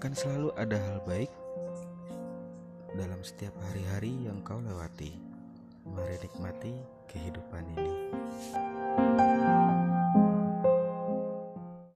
Akan selalu ada hal baik dalam setiap hari-hari yang kau lewati. Mari nikmati kehidupan ini.